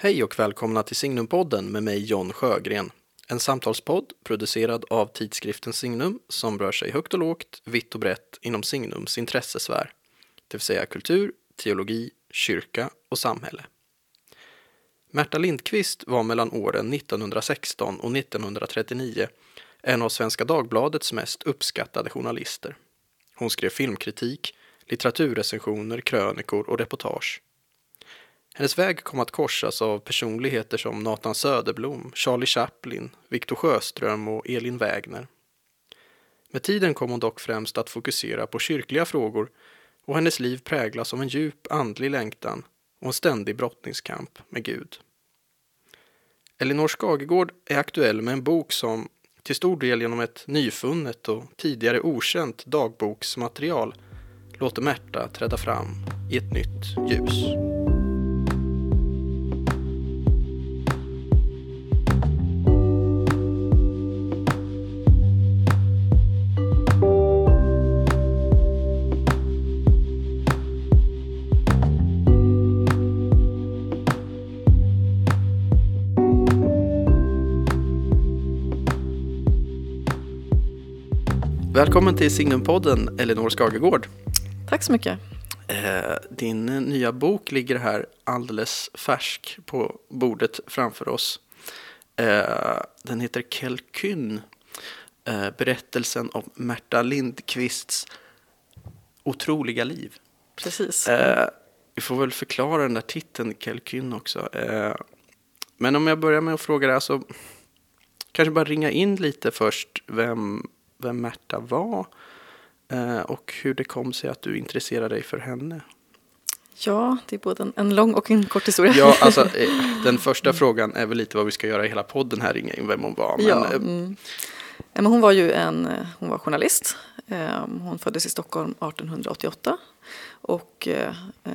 Hej och välkomna till Signumpodden med mig John Sjögren. En samtalspodd producerad av tidskriften Signum som rör sig högt och lågt, vitt och brett inom Signums intressesfär. Det vill säga kultur, teologi, kyrka och samhälle. Märta Lindqvist var mellan åren 1916 och 1939 en av Svenska Dagbladets mest uppskattade journalister. Hon skrev filmkritik, litteraturrecensioner, krönikor och reportage. Hennes väg kom att korsas av personligheter som Nathan Söderblom, Charlie Chaplin, Victor Sjöström och Elin Wägner. Med tiden kom hon dock främst att fokusera på kyrkliga frågor och hennes liv präglas av en djup andlig längtan och en ständig brottningskamp med Gud. Elinor Skagegård är aktuell med en bok som till stor del genom ett nyfunnet och tidigare okänt dagboksmaterial låter Märta träda fram i ett nytt ljus. Välkommen till Signumpodden, Elinor Skagegård. Tack så mycket. Eh, din nya bok ligger här alldeles färsk på bordet framför oss. Eh, den heter Kelkyn, eh, berättelsen om Märta Lindqvists otroliga liv. Precis. Vi får väl förklara den där titeln, Kelkyn också. Men om jag börjar med att fråga dig, alltså, kanske bara ringa in lite först vem vem Märta var eh, och hur det kom sig att du intresserade dig för henne. Ja, det är både en, en lång och en kort historia. Ja, alltså, eh, den första frågan är väl lite vad vi ska göra i hela podden här, ringa in vem hon var. Men, ja, eh, mm. men hon var ju en hon var journalist. Hon föddes i Stockholm 1888 och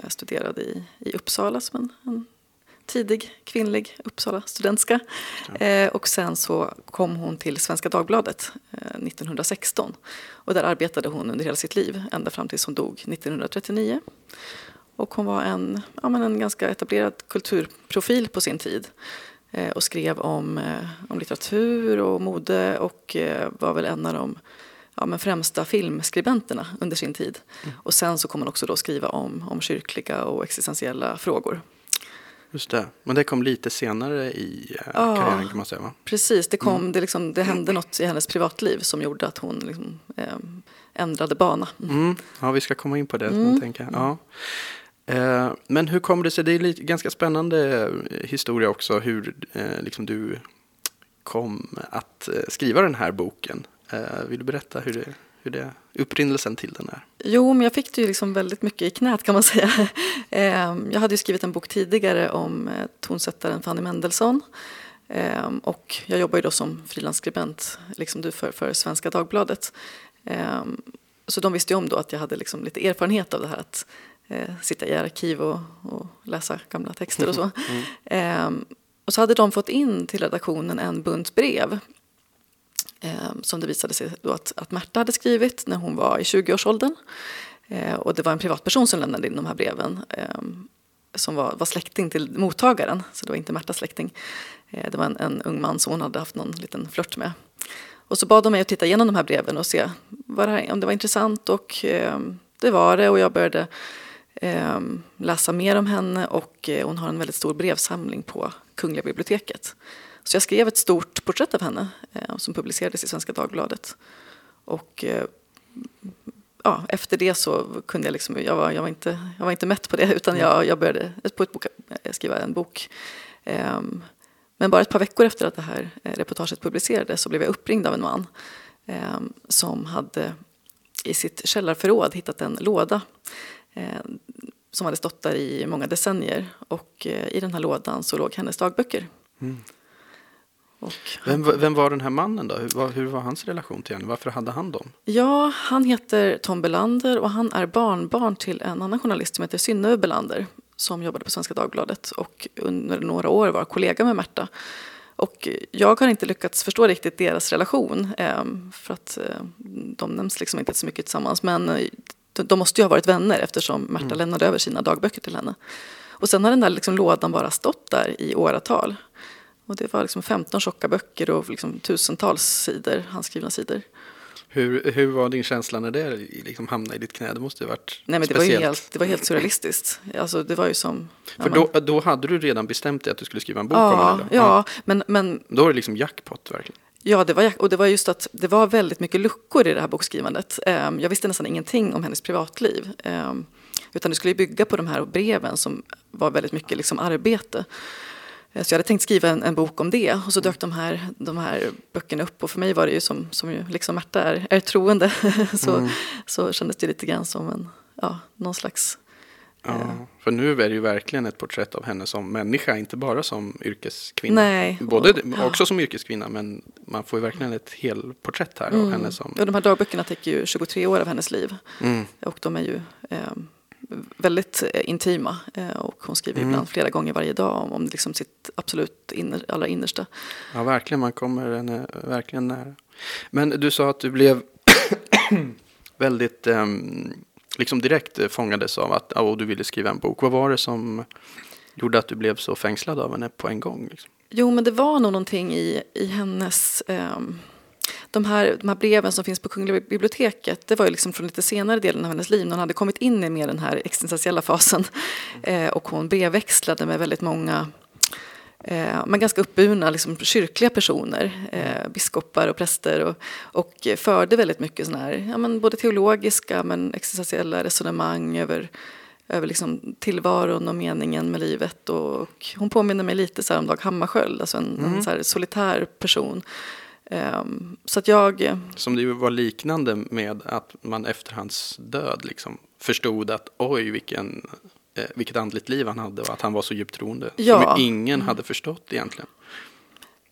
studerade i, i Uppsala som en, en tidig kvinnlig Uppsala studentska. Ja. Eh, och sen så kom hon till Svenska Dagbladet eh, 1916. Och där arbetade hon under hela sitt liv, ända fram tills hon dog 1939. Och hon var en, ja, men en ganska etablerad kulturprofil på sin tid. Eh, och skrev om, eh, om litteratur och mode och eh, var väl en av de ja, men främsta filmskribenterna under sin tid. Mm. Och sen så kom hon också då skriva om, om kyrkliga och existentiella frågor. Just det, men det kom lite senare i eh, ja, karriären kan man säga va? Precis, det, kom, mm. det, liksom, det hände något i hennes privatliv som gjorde att hon liksom, eh, ändrade bana. Mm. Mm. Ja, vi ska komma in på det. Mm. Tänka. Ja. Eh, men hur kom det sig, det är en ganska spännande eh, historia också hur eh, liksom du kom att skriva den här boken. vill du berätta hur det hur det, upprinnelsen till den är? Jo, men jag fick det ju liksom väldigt mycket i knät kan man säga. Ehm, jag hade skrivit en bok tidigare om eh, tonsättaren Fanny Mendelssohn. Ehm, och jag jobbar ju då som frilansskribent, liksom du, för, för Svenska Dagbladet. Ehm, så de visste ju om då att jag hade liksom lite erfarenhet av det här att eh, sitta i arkiv och, och läsa gamla texter och så. Mm. Och så hade de fått in till redaktionen en bunt brev Ehm, som det visade sig då att, att Märta hade skrivit när hon var i 20-årsåldern. Eh, och det var en privatperson som lämnade in de här breven eh, som var, var släkting till mottagaren, så det var inte Märtas släkting. Eh, det var en, en ung man som hon hade haft någon liten flört med. Och så bad de mig att titta igenom de här breven och se vad det här, om det var intressant och eh, det var det och jag började eh, läsa mer om henne och eh, hon har en väldigt stor brevsamling på Kungliga biblioteket. Så jag skrev ett stort porträtt av henne eh, som publicerades i Svenska Dagbladet. Och eh, ja, efter det så kunde jag liksom, jag var, jag var, inte, jag var inte mätt på det utan jag, jag började på ett bok, eh, skriva en bok. Eh, men bara ett par veckor efter att det här eh, reportaget publicerades så blev jag uppringd av en man eh, som hade i sitt källarförråd hittat en låda eh, som hade stått där i många decennier och i den här lådan så låg hennes dagböcker. Mm. Vem, vem, var den här mannen då? Hur var, hur var, hans relation till henne? Varför hade han dem? Ja, han heter Tom Belander och han är barnbarn till en annan journalist som heter Synnöve Belander som jobbade på Svenska Dagbladet och under några år var kollega med Märta. Och jag har inte lyckats förstå riktigt deras relation ehm, för att eh, de nämns liksom inte så mycket tillsammans men eh, de måste ju ha varit vänner eftersom Märta mm. lämnade över sina dagböcker till henne. Och sen har den där liksom lådan bara stått där i åratal. Och det var liksom 15 tjocka böcker och liksom tusentals sidor, handskrivna sidor. Hur, hur var din känsla när det liksom hamnade i ditt knä? Det måste ju varit Nej, men det speciellt. var, ju helt, det var helt surrealistiskt. Alltså, det var ju som... För ja, då, då hade du redan bestämt dig att du skulle skriva en bok om ja, det? då? ja, men, men Då var det liksom jackpot verkligen. Ja, det var, och det var just att det var väldigt mycket luckor i det här bokskrivandet. Ehm, Jag visste nästan ingenting om hennes privatliv. Ehm, Utan det skulle ju bygga på de här breven som var väldigt mycket liksom arbete. Eh, Så jag hade tänkt skriva en, en bok om det. Och så dök de här, de här böckerna upp. Och för mig var det ju som, som ju liksom Märta är, är troende. Så, så kändes det lite grann som en, ja, någon slags Ja, för nu är det ju verkligen ett porträtt av henne som människa, inte bara som yrkeskvinna. Nej, Både och- det- också som yrkeskvinna, men man får ju verkligen ett helporträtt här av henne som... Ja, de här dagböckerna täcker ju 23 år av hennes liv. Mm. Och de är ju eh, väldigt eh, intima. Eh, och hon skriver Mm. ibland flera gånger varje dag om, om liksom sitt absolut inner, allra innersta. Ja, verkligen. Man kommer henne verkligen nära. Men du sa att du blev väldigt ehm, liksom direkt eh, fångades av att oh, du ville skriva en bok. Vad var det som gjorde att du blev så fängslad av henne på en gång? Liksom? Jo, men det var nog någonting i, i hennes... ehm, de, här, de här breven som finns på Kungliga biblioteket, det var ju liksom från lite senare delen av hennes liv när hon hade kommit in i mer den här existentiella fasen. Eh, och hon brevväxlade med väldigt många eh, men ganska uppburna liksom, kyrkliga personer, eh, biskopar och präster och, och förde väldigt mycket såna här, ja, men både teologiska men existentiella resonemang över, över liksom tillvaron och meningen med livet. Och, och hon påminner mig lite så om Dag Hammarskjöld, alltså en, en så solitär person. Ehm, så att jag, Som det var liknande med att man efter hans död liksom förstod att oj vilken, eh, vilket andligt liv han hade och att han var så djupt troende. Ja. Som ingen hade förstått egentligen.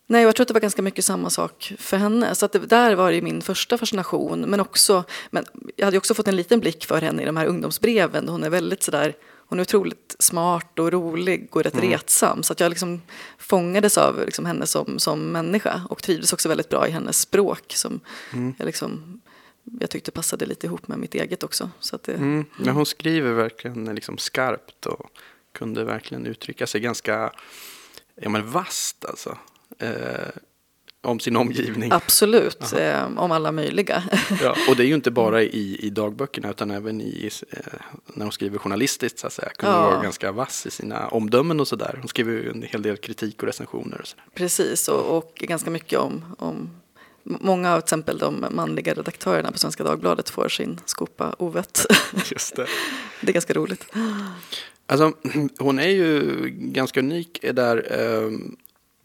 Nej, jag tror att det var ganska mycket samma sak för henne. Så att det, där var det min första fascination. Men också, men jag hade också fått en liten blick för henne i de här ungdomsbreven. Hon är väldigt sådär, hon är otroligt smart och rolig och rätt retsam. Så att jag liksom fångades av liksom henne som, som människa. Och trivdes också väldigt bra i hennes språk. Som jag, liksom, jag tyckte passade lite ihop med mitt eget också. Så att det, Mm. Men hon skriver verkligen liksom skarpt och kunde verkligen uttrycka sig ganska ja, men vasst alltså. Eh, om sin omgivning. Absolut, eh, om alla möjliga. Ja, och det är ju inte bara i, i dagböckerna utan även i, eh, när hon skriver journalistiskt så att säga. Kunde Ja. vara ganska vass i sina omdömen och sådär. Hon skriver ju en hel del kritik och recensioner och sådär. Precis, och, och ganska mycket om, om Många av till exempel de manliga redaktörerna på Svenska Dagbladet får sin skopa ovett. Just det. det är ganska roligt. Alltså, hon är ju ganska unik där. Eh,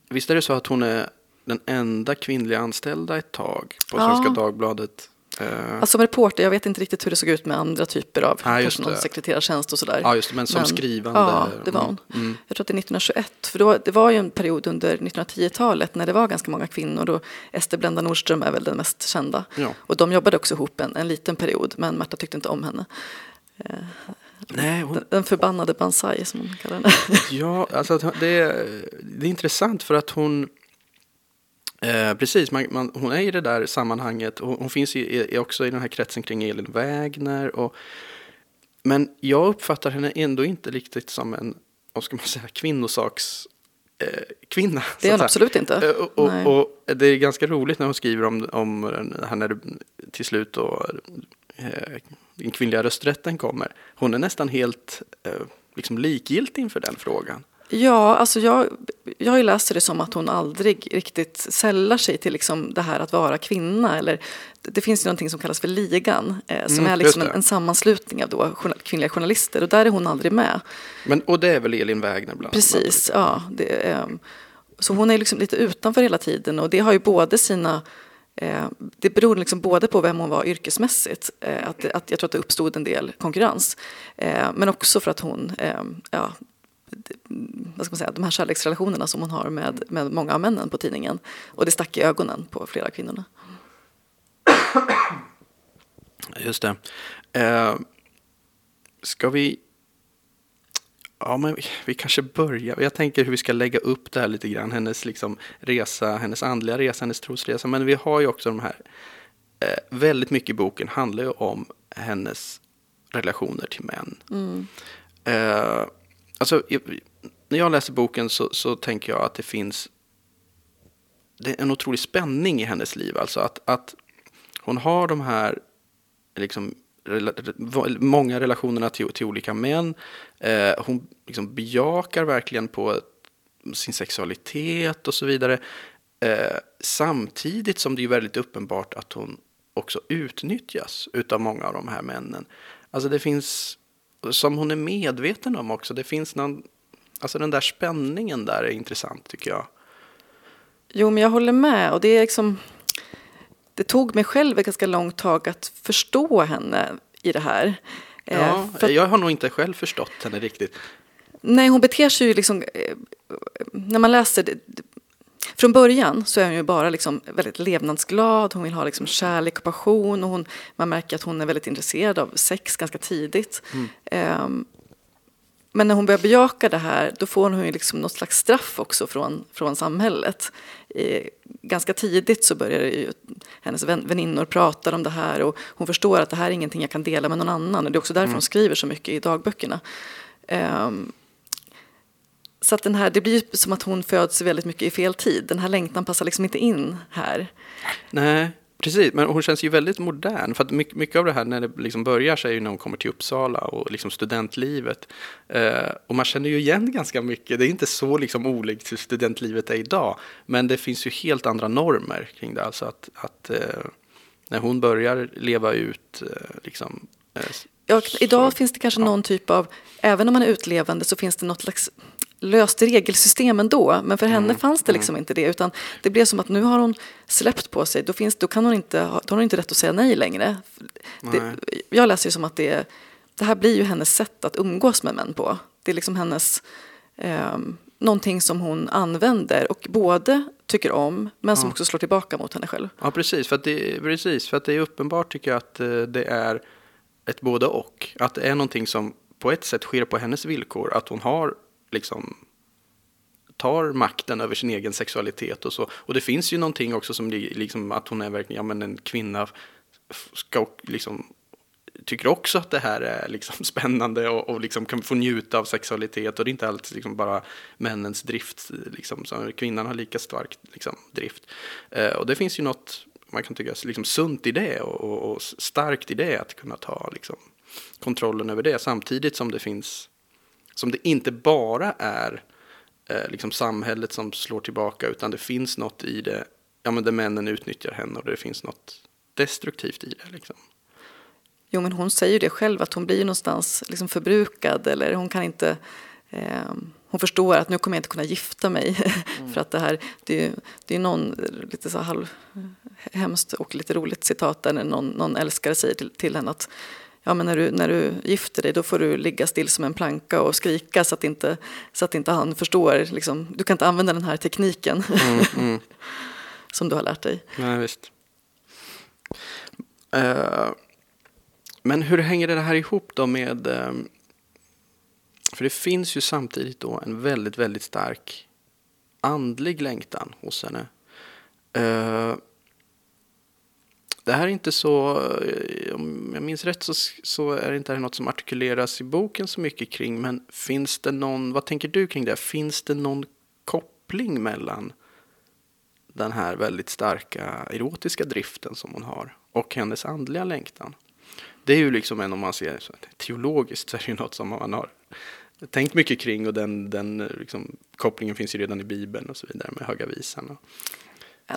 visst är det så att hon är den enda kvinnliga anställda ett tag på Ja. Svenska Dagbladet? Eh, Alltså som reporter, jag vet inte riktigt hur det såg ut med andra typer av, Ja, kanske någon sekreterartjänst och sådär. ja, just det, men som skrivande. Ja, det var hon. Mm. Jag tror att det är 1921, för då, det var ju en period under 1910-talet när det var ganska många kvinnor och Ester Blenda Nordström är väl den mest kända. Ja. Och de jobbade också ihop en, en liten period, men Märta tyckte inte om henne. Nej, hon, Den, förbannade Banzai som hon kallar henne. Ja, alltså det, är, det är intressant för att hon Eh, precis, man, man, hon är i det där sammanhanget och hon finns i, i, också i den här kretsen kring Elin Wägner. Och, men jag uppfattar henne ändå inte riktigt som en, vad ska man säga, kvinnosaks eh, kvinna. Det är hon absolut inte. Eh, Och, och, och det är ganska roligt när hon skriver om, om här när det till slut då, eh, den kvinnliga rösträtten kommer. Hon är nästan helt eh, liksom likgiltig inför den frågan. Ja, alltså jag, jag läst det som att hon aldrig riktigt sällar sig till liksom det här att vara kvinna. Eller, det finns ju någonting som kallas för ligan, eh, som Mm, är liksom en, en sammanslutning av då journal- kvinnliga journalister. Och där är hon aldrig med. Men, och det är väl Elin Wägner bland Precis, ja. Det, ehm, så hon är liksom lite utanför hela tiden och det har ju både sina eh, det beror liksom både på vem hon var yrkesmässigt, eh, att, att jag tror att det uppstod en del konkurrens, eh, men också för att hon, eh, ja, vad ska man säga, de här kärleksrelationerna som hon har med, med många av männen på tidningen. Och det stack i ögonen på flera av kvinnorna. Just det. Eh, ska vi... Ja, men vi, kanske börjar. Jag tänker hur vi ska lägga upp det här lite grann. Hennes liksom resa, hennes andliga resa, hennes trosresa. Men vi har ju också de här... Eh, väldigt mycket i boken handlar ju om hennes relationer till män. Mm. Eh, alltså, när jag läser boken så, så tänker jag att det finns det är en otrolig spänning i hennes liv. Alltså att, att hon har de här liksom, många relationerna till, till olika män. Eh, hon liksom bejakar verkligen på sin sexualitet och så vidare. Eh, samtidigt som det är väldigt uppenbart att hon också utnyttjas utav många av de här männen. Alltså det finns, som hon är medveten om också, det finns någon, alltså den där spänningen där är intressant tycker jag. Jo, men jag håller med och det är liksom, det tog mig själv ett ganska långt tag att förstå henne i det här. Eh, ja, för, jag har nog inte själv förstått henne riktigt. Nej, hon beter sig ju liksom, eh, när man läser från början så är hon ju bara liksom väldigt levnadsglad, hon vill ha liksom kärlek och passion och hon, man märker att hon är väldigt intresserad av sex ganska tidigt. Mm. Um, men när hon börjar bejaka det här då får hon ju liksom något slags straff också från, från samhället. I, ganska tidigt så börjar ju hennes väninnor prata om det här och hon förstår att det här är ingenting jag kan dela med någon annan. Och det är också därför mm. hon skriver så mycket i dagböckerna. Um, så att den här, det blir som att hon föds väldigt mycket i fel tid. Den här längtan passar liksom inte in här. Nej, precis. Men hon känns ju väldigt modern. För att mycket, mycket av det här när det liksom börjar sig ju när hon kommer till Uppsala och liksom studentlivet. Eh, och man känner ju igen ganska mycket. Det är inte så liksom olikt hur studentlivet är idag. Men det finns ju helt andra normer kring det. Alltså att, att eh, när hon börjar leva ut eh, liksom, eh, Ja, idag så, finns det kanske ja. någon typ av, även om man är utlevande så finns det något slags löst regelsystem ändå. Men för henne mm. fanns det liksom mm. inte det. Utan det blev som att nu har hon släppt på sig. Då, finns, då, kan hon inte, då har hon inte rätt att säga nej längre. Det, jag läser ju som att det, det här blir ju hennes sätt att umgås med män på. Det är liksom hennes, eh, någonting som hon använder och både tycker om men som ja. också slår tillbaka mot henne själv. Ja precis, för att det, precis, för att det är uppenbart tycker jag att eh, det är ett både och. Att det är någonting som på ett sätt sker på hennes villkor. Att hon har liksom tar makten över sin egen sexualitet och så. Och det finns ju någonting också som liksom att hon är verkligen, ja men en kvinna ska liksom tycker också att det här är liksom spännande och, och liksom kan få njuta av sexualitet och det är inte alltid liksom bara männens drift, liksom, så kvinnan har lika stark liksom, drift. Eh, och det finns ju något man kan tycka liksom sunt i det och, och, och starkt i det att kunna ta liksom, kontrollen över det samtidigt som det finns som det inte bara är eh, liksom samhället som slår tillbaka utan det finns något i det, ja men där männen utnyttjar henne och det finns något destruktivt i det liksom. Jo men hon säger ju det själv att hon blir någonstans liksom förbrukad eller hon kan inte eh, hon förstår att nu kommer jag inte kunna gifta mig mm. för att det här, det är, det är någon lite så halv hemskt och lite roligt citat där någon, någon älskare säger till, till henne att ja, men när, du, när du gifter dig då får du ligga still som en planka och skrika så att inte, så att inte han förstår. Liksom, du kan inte använda den här tekniken mm, mm. som du har lärt dig. Nej, visst. Uh, men hur hänger det här ihop då med... Uh, för det finns ju samtidigt då en väldigt, väldigt stark andlig längtan hos henne. Uh, det här är inte så, eh, om jag minns rätt så, så är det inte något som artikuleras i boken så mycket kring, men finns det någon, vad tänker du kring det? Finns det någon koppling mellan den här väldigt starka erotiska driften som hon har och hennes andliga längtan? Det är ju liksom en, om man ser teologiskt så är det ju något som man har tänkt mycket kring och den, den liksom, kopplingen finns ju redan i Bibeln och så vidare med Höga Visan.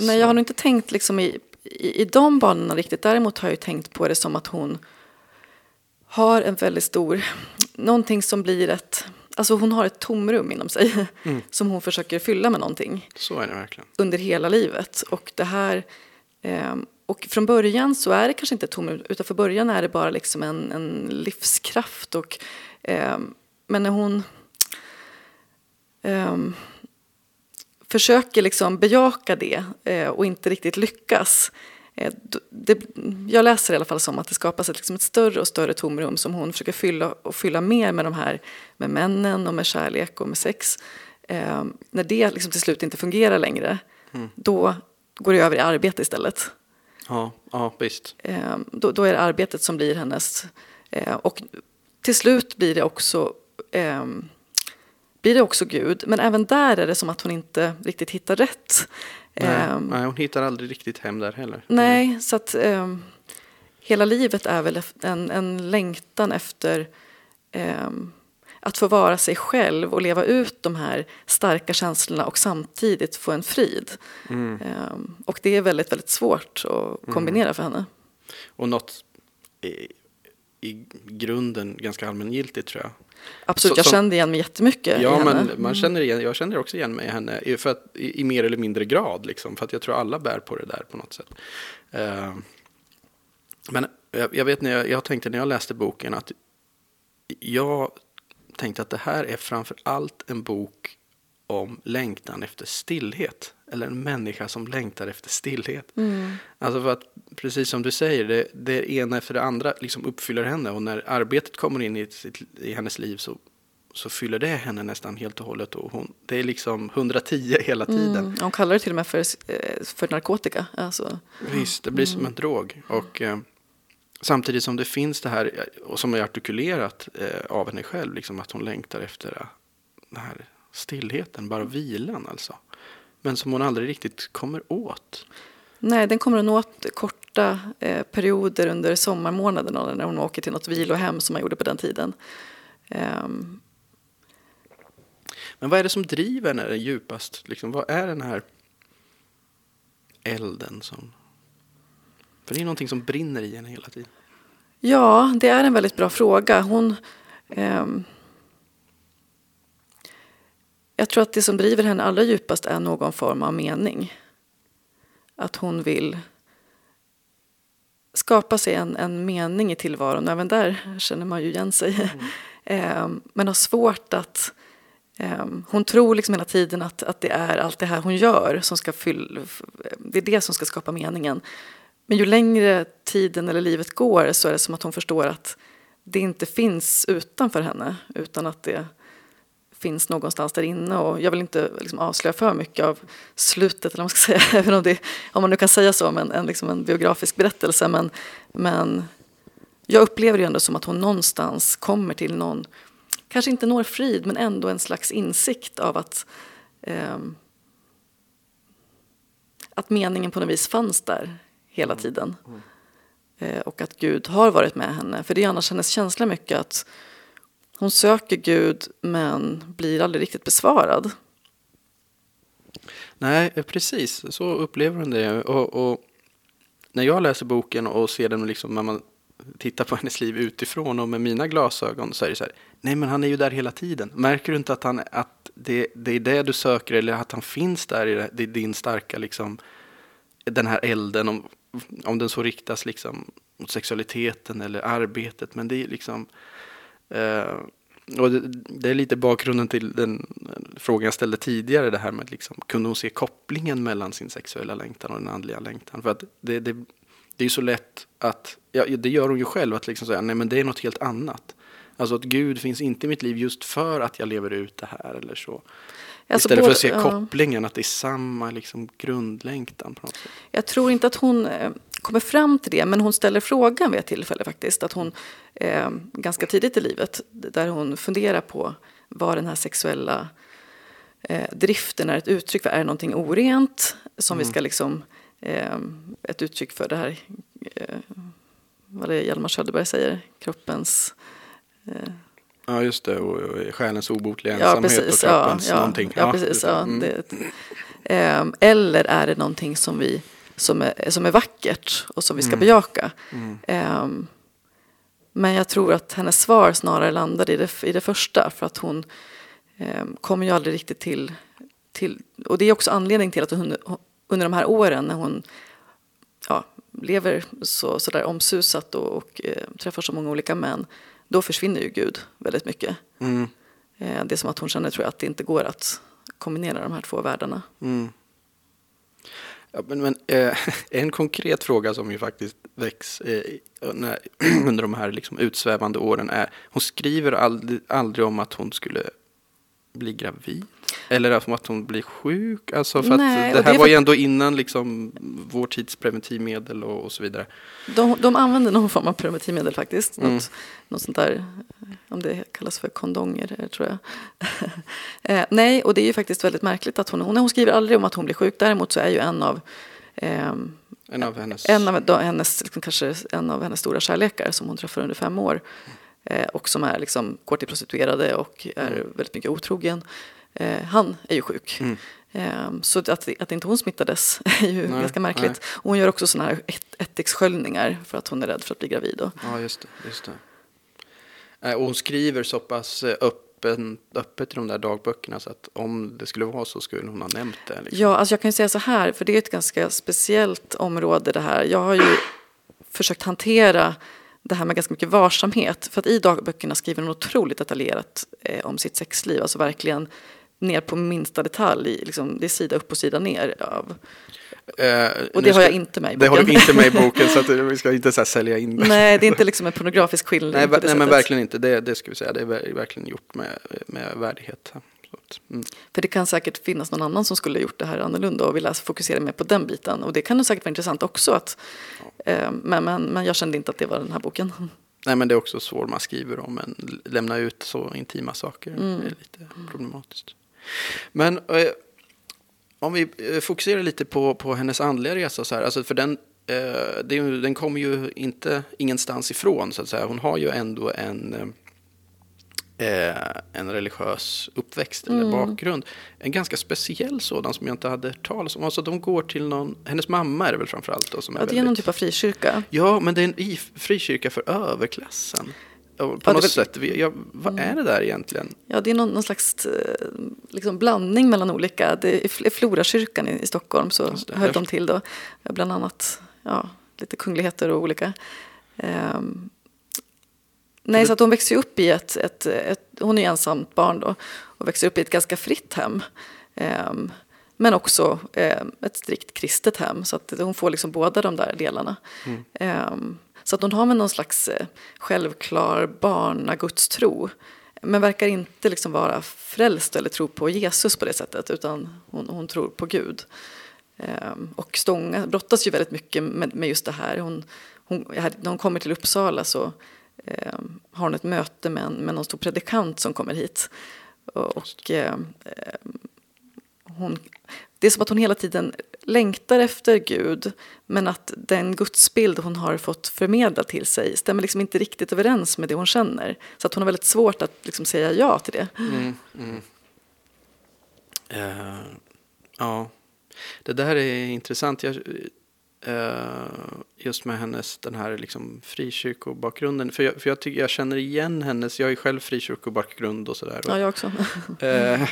Nej, jag har nog inte tänkt liksom i i, i de banorna riktigt. Däremot har jag tänkt på det som att hon har en väldigt stor, någonting som blir ett, alltså hon har ett tomrum inom sig mm. som hon försöker fylla med någonting. Så är det verkligen. Under hela livet. Och det här, eh, och från början så är det kanske inte ett tomrum utan från början är det bara liksom en, en livskraft. Och, eh, men när hon eh, försöker liksom bejaka det eh, och inte riktigt lyckas. Eh, det, jag läser i alla fall som att det skapas ett, liksom ett större och större tomrum som hon försöker fylla och fylla mer med de här med männen och med kärlek och med sex. Eh, när det liksom till slut inte fungerar längre, mm. då går det över i arbete istället. Ja, ja visst. Eh, då, då, är det arbetet som blir hennes... Eh, och till slut blir det också... Blir det också Gud. Men även där är det som att hon inte riktigt hittar rätt. Nej, Ehm, nej, hon hittar aldrig riktigt hem där heller. Nej, så att ehm, hela livet är väl en, en längtan efter ehm, att få vara sig själv och leva ut de här starka känslorna och samtidigt få en frid. Mm. Och det är väldigt, väldigt svårt att kombinera för henne. Och något i, i grunden ganska allmängiltigt tror jag. Absolut, Så- jag som- kände igen mig jättemycket i Ja, henne. Mm. men man känner igen, jag känner också igen mig i henne i- för att, i, i mer eller mindre grad. Liksom, för att jag tror alla bär på det där på något sätt. Eh, men jag, jag vet när jag, jag tänkte när jag läste boken att jag tänkte att det här är framför allt en bok om längtan efter stillhet. Eller en människa som längtar efter stillhet. Mm. Alltså för att, precis som du säger, det, det ena efter det andra liksom uppfyller henne. Och när arbetet kommer in i, sitt, i hennes liv så, så fyller det henne nästan helt och hållet. Och hon, det är liksom 110 hela tiden. Mm, hon kallar det till och med för, eh, för narkotika. Alltså, Visst, det blir som en drog. Och eh, samtidigt som det finns det här, och som är artikulerat eh, av henne själv, liksom att hon längtar efter den här stillheten, bara vilan alltså. Men som hon aldrig riktigt kommer åt. nej, den kommer hon åt korta eh, perioder under sommarmånaderna när hon åker till något vilohem som man gjorde på den tiden. Ehm, Men vad är det som driver henne djupast? Liksom, vad är den här elden som... För det är någonting som brinner i henne hela tiden. Ja, det är en väldigt bra fråga. Hon, ehm, jag tror att det som driver henne allra djupast är någon form av mening. Att hon vill skapa sig en, en mening i tillvaron. Även där känner man ju igen sig. Ehm, men har svårt att... ehm, hon tror liksom hela tiden att, att det är allt det här hon gör som ska fylla... Det är det som ska skapa meningen. Men ju längre tiden eller livet går så är det som att hon förstår att det inte finns utanför henne utan att det finns någonstans där inne. Och jag vill inte liksom avslöja för mycket av slutet, eller man ska säga, även om, det, om man nu kan säga så om en, liksom en biografisk berättelse. Men, men jag upplever det ändå som att hon någonstans kommer till någon, kanske inte når frid, men ändå en slags insikt av att ehm, att meningen på något vis fanns där hela tiden. Eh, och att Gud har varit med henne. För det är annars hennes känsla mycket att hon söker Gud men blir aldrig riktigt besvarad. Nej, eh, precis. Så upplever hon det. Och, och när jag läser boken och ser den liksom när man tittar på hennes liv utifrån och med mina glasögon så är det så här. Nej, men han är ju där hela tiden. Märker du inte att, han, att det, det är det du söker eller att han finns där i det, det din starka liksom den här elden om, om den så riktas liksom mot sexualiteten eller arbetet. Men det är liksom och det, det är lite bakgrunden till den frågan jag ställde tidigare. Det här med liksom, kunde hon se kopplingen mellan sin sexuella längtan och den andliga längtan? För att det, det, det är ju så lätt att, ja, det gör hon ju själv, att liksom säga nej men det är något helt annat. Alltså att Gud finns inte i mitt liv just för att jag lever ut det här eller så. Alltså Istället för både- att se ja. kopplingen, att det är samma liksom, grundlängtan på något sätt. Jag tror inte att hon eh, kommer fram till det, men hon ställer frågan vid ett tillfälle faktiskt. Att hon eh, ganska tidigt i livet, där hon funderar på vad den här sexuella eh, driften är ett uttryck för. Är det någonting orent som vi ska liksom, eh, ett uttryck för det här, eh, vad det är Hjalmar Söderberg säger, kroppens Ja, just det. Och, och själens obotliga Ja, ensamhet precis. och Ja, kroppens ja, någonting. ja, precis. just det. Ja, Mm. Ehm, eller är det någonting som, vi, som, är, som är vackert och som vi ska bejaka? Mm. Ehm, men jag tror att hennes svar snarare landade i det, i det första för att hon um, kommer ju aldrig riktigt till, till... Och det är också anledningen till att hon under de här åren när hon ja, lever så, så där omsusat och, och eh, träffar så många olika män, då försvinner ju Gud väldigt mycket. Mm. Eh, det är som att hon känner tror jag, att det inte går att kombinera de här två världarna. Mm. Ja, men, men, eh, en konkret fråga som ju faktiskt väcks eh, när, under de här liksom utsvävande åren är, hon skriver aldrig, aldrig om att hon skulle blir gravid? Eller att hon blir sjuk? Alltså för Nej, det här det var ju ändå innan liksom vår tids preventivmedel och, och så vidare. De, de använder någon form av preventivmedel faktiskt. Mm. Något, något sånt där, om det kallas för kondonger eh, tror jag. eh, nej, och det är ju faktiskt väldigt märkligt att hon, hon, hon skriver aldrig om att hon blir sjuk. Däremot så är ju en av ehm, En av hennes... en av då, hennes, liksom, kanske en av hennes stora kärlekar som hon träffar under fem år. Eh, och som är liksom, går till prostituerade och är väldigt mycket otrogen. Eh, han är ju sjuk. Mm. Eh, så att, att inte hon smittades är ju Nej, ganska märkligt. nej. Och hon gör också sådana här ättikssköljningar för att hon är rädd för att bli gravid. Då. Ja, just det. Just det. Eh, Och hon skriver så pass eh, öppen, öppet i de där dagböckerna så att om det skulle vara så skulle hon ha nämnt det. Liksom. Ja, alltså jag kan ju säga så här, för det är ett ganska speciellt område det här. Jag har ju försökt hantera det här med ganska mycket varsamhet. För att i dagböckerna skriver hon otroligt detaljerat eh, om sitt sexliv. Alltså verkligen ner på minsta detalj. Liksom, det är sida upp och sida ner. Av. Eh, Och det har ska- jag inte med i Det har du boken. inte med i boken så att vi ska inte så sälja in det. Nej, det är inte liksom en pornografisk skildring Nej, nej men verkligen inte. Det, det ska vi säga. Det är ver- verkligen gjort med, med värdighet. Att, mm. För det kan säkert finnas någon annan som skulle ha gjort det här annorlunda och vilja fokusera mer på den biten. Och det kan nog säkert vara intressant också. Att, eh, men, men, men jag kände inte att det var den här boken. Nej, men det är också svårt man skriver om, men lämna ut så intima saker Mm. är lite problematiskt. Men eh, om vi eh, fokuserar lite på, på hennes andliga resa så här, alltså för den, eh, det den kommer ju inte ingenstans ifrån så att säga. Hon har ju ändå en, eh, en religiös uppväxt eller Mm. bakgrund. En ganska speciell sådan som jag inte hade hört talas om. Alltså de går till någon, hennes mamma är det väl framförallt då som är Ja, det är väldigt någon typ av frikyrka. Ja, men det är en frikyrka för överklassen. Ja, På det är något väl- sätt. Ja, vad är det där egentligen? Ja, det är någon, någon slags eh, liksom blandning mellan olika. Det är Florakyrkan i, i Stockholm så det. hör de till då. Bland annat ja, lite kungligheter och olika. Ehm, nej, så att hon växer upp i ett, ett, ett, hon är ensamt barn då och växer upp i ett ganska fritt hem. Ehm, men också ehm, ett strikt kristet hem. Så att hon får liksom båda de där delarna. Ehm, så att hon har med någon slags eh, självklar barnagudstro. Men verkar inte liksom vara frälst eller tro på Jesus på det sättet. Utan hon, hon tror på Gud. Och stånga, brottas ju väldigt mycket med, med just det här. Hon, hon, när hon kommer till Uppsala så eh, har hon ett möte med, en, med någon stor predikant som kommer hit. Och, eh, hon, det är som att hon hela tiden längtar efter Gud men att den gudsbild hon har fått förmedla till sig stämmer liksom inte riktigt överens med det hon känner. Så att hon har väldigt svårt att liksom säga ja till det. Mm, mm. Uh, ja, det där är intressant. Jag, just med hennes den här liksom frikyrkobakgrunden. För, jag, för jag, tycker, jag känner igen hennes, jag har ju själv frikyrkobakgrund och sådär. Ja, jag också. Eh,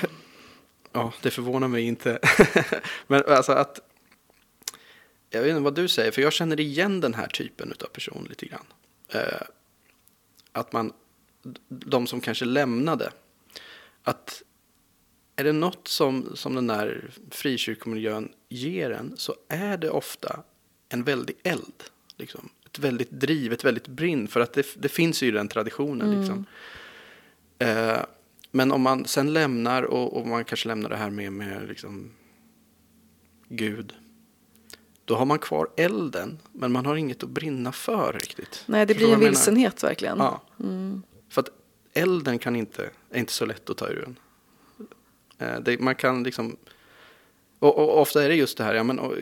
ja, det förvånar mig inte. Men alltså att... Jag vet inte vad du säger, för jag känner igen den här typen av person lite grann. Eh, att man, de som kanske lämnade, att är det något som, som den där frikyrkomiljön ger en så är det ofta en väldig eld. Liksom. Ett väldigt driv, ett väldigt brinn, för att det, det finns ju den traditionen. Liksom. Eh, men om man sen lämnar och, och man kanske lämnar det här med, med liksom Gud. Då har man kvar elden, men man har inget att brinna för riktigt. Nej, det blir en jag menar? vilsenhet verkligen. Ja. För att elden kan inte, är inte så lätt att ta ur en. Eh, det, man kan liksom... Och, och ofta är det just det här, ja men och,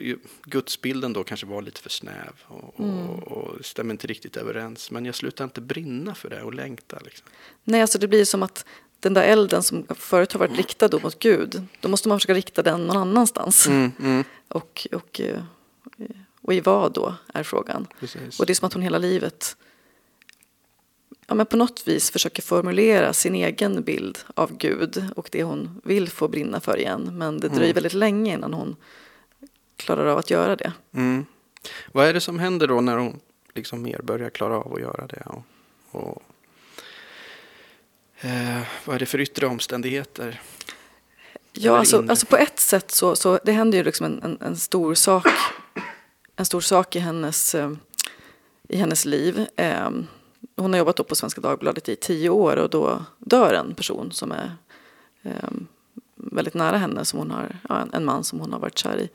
gudsbilden då kanske var lite för snäv och, och, och stämmer inte riktigt överens. Men jag slutar inte brinna för det och längta liksom. Nej, alltså det blir som att den där elden som förut har varit riktad då mot Gud, då måste man försöka rikta den någon annanstans. Mm, mm, Och, och, eh, och i vad då, är frågan. precis. Och det är som att hon hela livet ja, men på något vis försöker formulera sin egen bild av Gud och det hon vill få brinna för igen. Men det dröjer Mm. väldigt länge innan hon klarar av att göra det. Mm. Vad är det som händer då när hon liksom mer börjar klara av att göra det? Och, och, eh, vad är det för yttre omständigheter? Ja, alltså, alltså på ett sätt så, så det händer ju liksom en, en, en stor sak en stor sak i hennes, eh, i hennes liv. Eh, hon har jobbat på Svenska Dagbladet i tio år och då dör en person som är eh, väldigt nära henne, som hon har, ja, en, man som hon har varit kär i.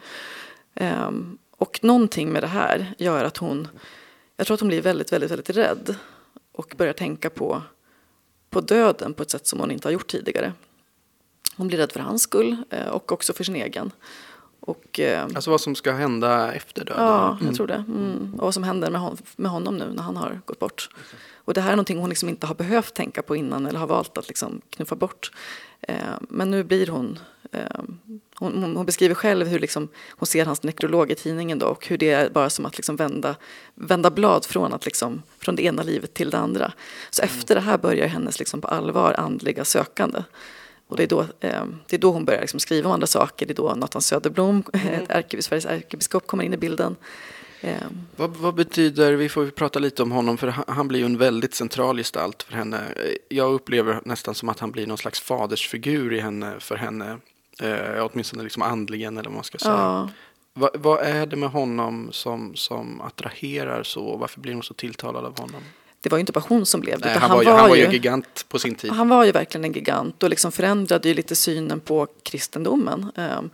Eh, och någonting med det här gör att hon, jag tror att hon blir väldigt, väldigt, väldigt rädd och börjar tänka på, på döden på ett sätt som hon inte har gjort tidigare. Hon blir rädd för hans skull eh, och också för sin egen. Och, eh, Alltså vad som ska hända efter döden? Ja, jag tror det. Mm. Och vad som händer med, hon, med honom nu när han har gått bort. Och det här är någonting hon liksom inte har behövt tänka på innan eller har valt att liksom knuffa bort. Eh, men nu blir hon, eh, hon, hon, beskriver själv hur liksom, hon ser hans nekrolog i tidningen då, och hur det är bara som att liksom vända, vända blad från, att liksom, från det ena livet till det andra. Så mm. efter det här börjar hennes liksom på allvar andliga sökande. Och det är då, eh, det är då hon börjar liksom skriva om andra saker. Det är då Nathan Söderblom, mm. Sveriges ärkebiskop, kommer in i bilden. Vad, vad, betyder, vi får prata lite om honom, för han blir ju en väldigt central gestalt för henne. Jag upplever nästan som att han blir någon slags fadersfigur i henne, för henne. Eh, åtminstone liksom andligen eller vad man ska säga. Ja. Va, vad är det med honom som, som attraherar så? Varför blir hon så tilltalad av honom? det var ju inte bara hon som blev det. Nej, han, han, var ju, han var ju en gigant på sin tid. Han var ju verkligen en gigant och liksom förändrade ju lite synen på kristendomen. Um,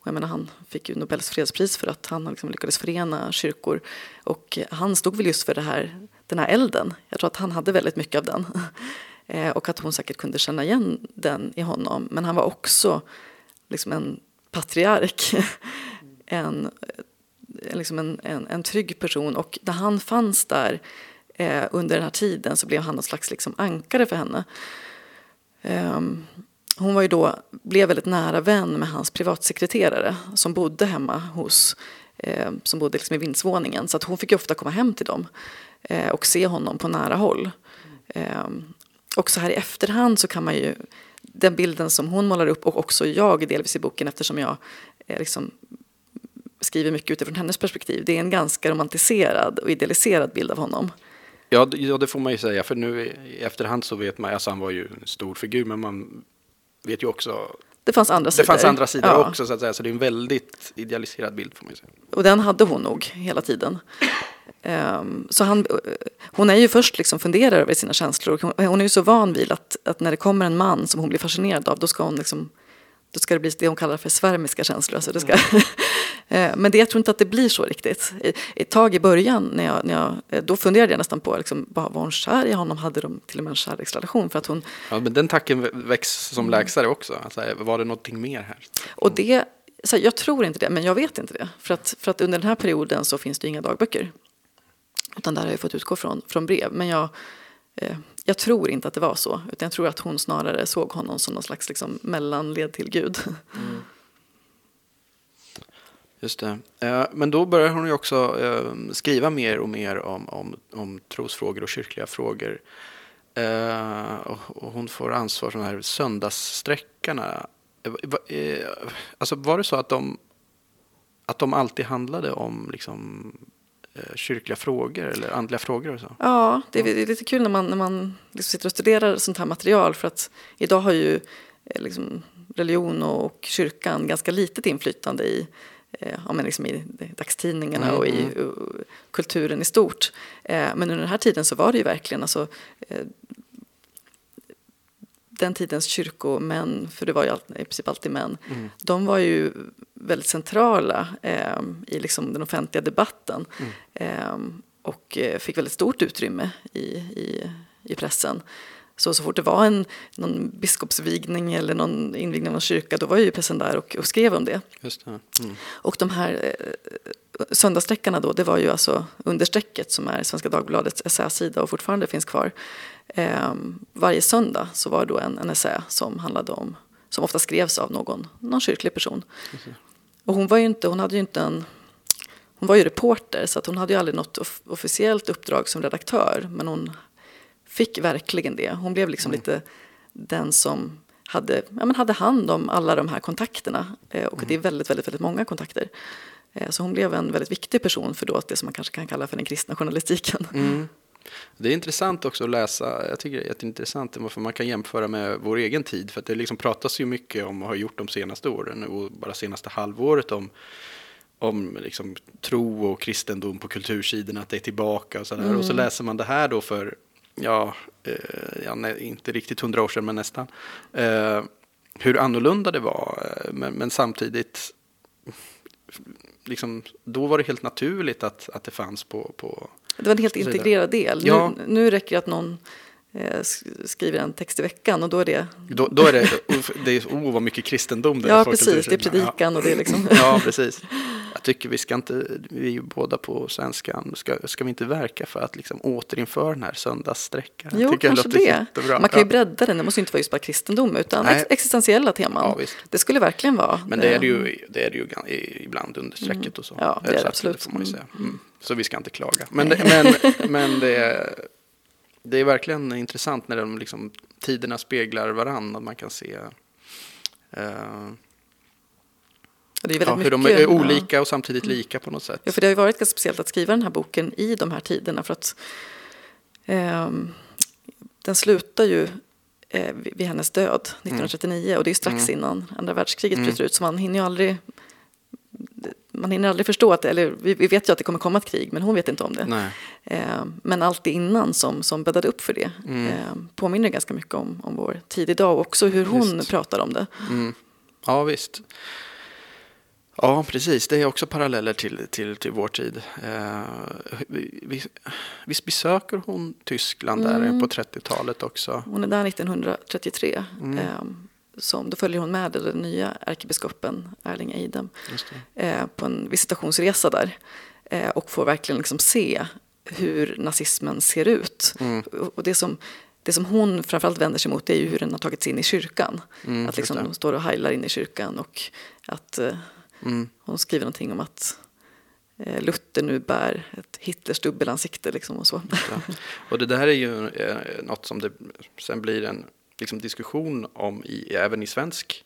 och jag menar, han fick ju Nobels fredspris för att han liksom lyckades förena kyrkor. Och han stod väl just för det här, den här elden. Jag tror att han hade väldigt mycket av den. Eh, och att hon säkert kunde känna igen den i honom. Men han var också liksom en patriark. en, eh, liksom en, en, en trygg person. Och när han fanns där eh, under den här tiden så blev han någon slags liksom ankare för henne. Ehm, hon var ju då, blev väldigt nära vän med hans privatsekreterare som bodde hemma hos, eh, som bodde liksom i vindsvåningen. Så att hon fick ofta komma hem till dem eh, och se honom på nära håll. Eh, och så här i efterhand så kan man ju, den bilden som hon målar upp och också jag delvis i boken eftersom jag eh, liksom skriver mycket utifrån hennes perspektiv. Det är en ganska romantiserad och idealiserad bild av honom. Ja, ja, det får man ju säga, för nu i efterhand så vet man, alltså han var ju en stor figur, men man vet ju också det fanns andra sidor. Det fanns andra sidor ja. också, så att säga, så det är en väldigt idealiserad bild får man säga. Och den hade hon nog hela tiden. Um, så han, hon är ju först liksom funderar över sina känslor. Hon, hon är ju så van vid att, att när det kommer en man som hon blir fascinerad av, då ska hon liksom då ska det bli det hon kallar för svärmiska känslor. Alltså det ska, mm. Eh, men det, jag tror inte att det blir så riktigt. Ett tag i början, när jag, när jag, eh, då funderade jag nästan på, liksom, var hon kär i honom? Hade de till och med en kärleksrelation? För att hon, ja, men den tacken väcks som mm. läksare också. Alltså, var det någonting mer här? Och det, så jag tror inte det, men jag vet inte det. För att, för att under den här perioden så finns det inga dagböcker. Utan där har jag fått utgå från, från brev. Men jag, Eh, jag tror inte att det var så. Utan jag tror att hon snarare såg honom som någon slags liksom, mellanled till Gud. Mm. Just det. Eh, men då börjar hon ju också eh, skriva mer och mer om, om, om trosfrågor och kyrkliga frågor. Och hon får ansvar för de här söndagssträckarna. Alltså var det så att de, att de alltid handlade om liksom, kyrkliga frågor eller andliga frågor? Och så? Ja, det är, lite kul när man, när man liksom sitter och studerar sånt här material för att idag har ju liksom, religion och kyrkan ganska litet inflytande i eh, ja, men liksom i dagstidningarna mm, och i uh, kulturen i stort. Eh, men under den här tiden så var det ju verkligen alltså, eh, den tidens kyrkomän, för det var ju i princip alltid män, mm. de var ju väldigt centrala eh, i liksom den offentliga debatten mm. eh, och fick väldigt stort utrymme i, i, i pressen. Så, så fort det var en någon biskopsvigning eller någon invigning av någon kyrka då var ju pressen där och, och skrev om det. Just det. Mm. Och de här eh, söndagssträckarna då, det var ju alltså understrecket som är Svenska Dagbladets essäsida och fortfarande finns kvar. Eh, varje söndag så var det då en, en essä som handlade om, som ofta skrevs av någon, någon kyrklig person. Och hon var ju inte, hon hade ju inte en hon var ju reporter så att hon hade ju aldrig något officiellt uppdrag som redaktör men hon fick verkligen det. Hon blev liksom mm. lite den som hade, ja, men hade hand om alla de här kontakterna. Eh, och mm. det är väldigt, väldigt, väldigt många kontakter. Eh, så hon blev en väldigt viktig person för då det som man kanske kan kalla för den kristna journalistiken. Mm. Det är intressant också att läsa, jag tycker det är jätteintressant, för man kan jämföra med vår egen tid. För att det liksom pratas ju mycket om, och har gjort de senaste åren, och bara senaste halvåret om om liksom, tro och kristendom på kultursidorna, att det är tillbaka och sådär. Mm. Och så läser man det här då för ja, eh, ja, inte riktigt hundra år sedan men nästan. Eh, hur annorlunda det var. eh, Men, men samtidigt, liksom, då var det helt naturligt att, att det fanns på, på Det var en helt integrerad del. Ja. Nu, nu räcker det att någon eh, sk- skriver en text i veckan och då är det... då, då är det, det är, oh vad mycket kristendom det är. Ja, precis. Det är predikan och det är liksom... Ja, precis. Jag tycker vi ska inte, vi är ju båda på svenskan, ska, ska vi inte verka för att liksom återinföra den här söndagssträckan? Jo, tycker kanske det. jättebra. Man kan ju bredda den, det måste ju inte vara just bara kristendom utan Nej. ex- existentiella teman. Ja, visst. det skulle verkligen vara. Men det är det ju, det är det ju ibland under strecket och så. Mm. Ja, det är det så absolut. Det man ju Mm. Mm. Så vi ska inte klaga. Men, det, men, men det, är, det är verkligen intressant när de liksom, tiderna speglar varandra. Att man kan se och det är väldigt ja, hur de mycket, är ja. Mm. olika och samtidigt lika på något sätt. Ja, för det har ju varit ganska speciellt att skriva den här boken i de här tiderna för att ehm, den slutar ju eh, vid hennes död 1939 och det är strax Mm. innan andra världskriget Mm. bryter ut så man hinner ju aldrig man hinner aldrig förstå att, eller vi, vi vet ju att det kommer komma ett krig men hon vet inte om det. Eh, men allt det innan som, som bäddade upp för det Mm. eh, påminner ganska mycket om, om vår tid idag och också hur hon Visst. pratar om det. Mm. Ja, visst. Ja, precis. Det är också paralleller till, till, till vår tid. Eh, vi, vi, visst besöker hon Tyskland där Mm. på 30-talet också? Hon är där 1933. Mm. Eh, som, då följer hon med den nya ärkebiskopen Erling Eidem eh, på en visitationsresa där eh, och får verkligen liksom se hur nazismen ser ut. Mm. Och det som, det som hon framförallt vänder sig mot är ju hur den har tagits in i kyrkan. Mm, att liksom de står och heilar in i kyrkan och att eh, Mm. hon skriver någonting om att eh, Luther nu bär ett Hitlers dubbelansikte liksom och så. Ja. Och det där är ju eh, något som det sen blir en liksom, diskussion om i, även i svensk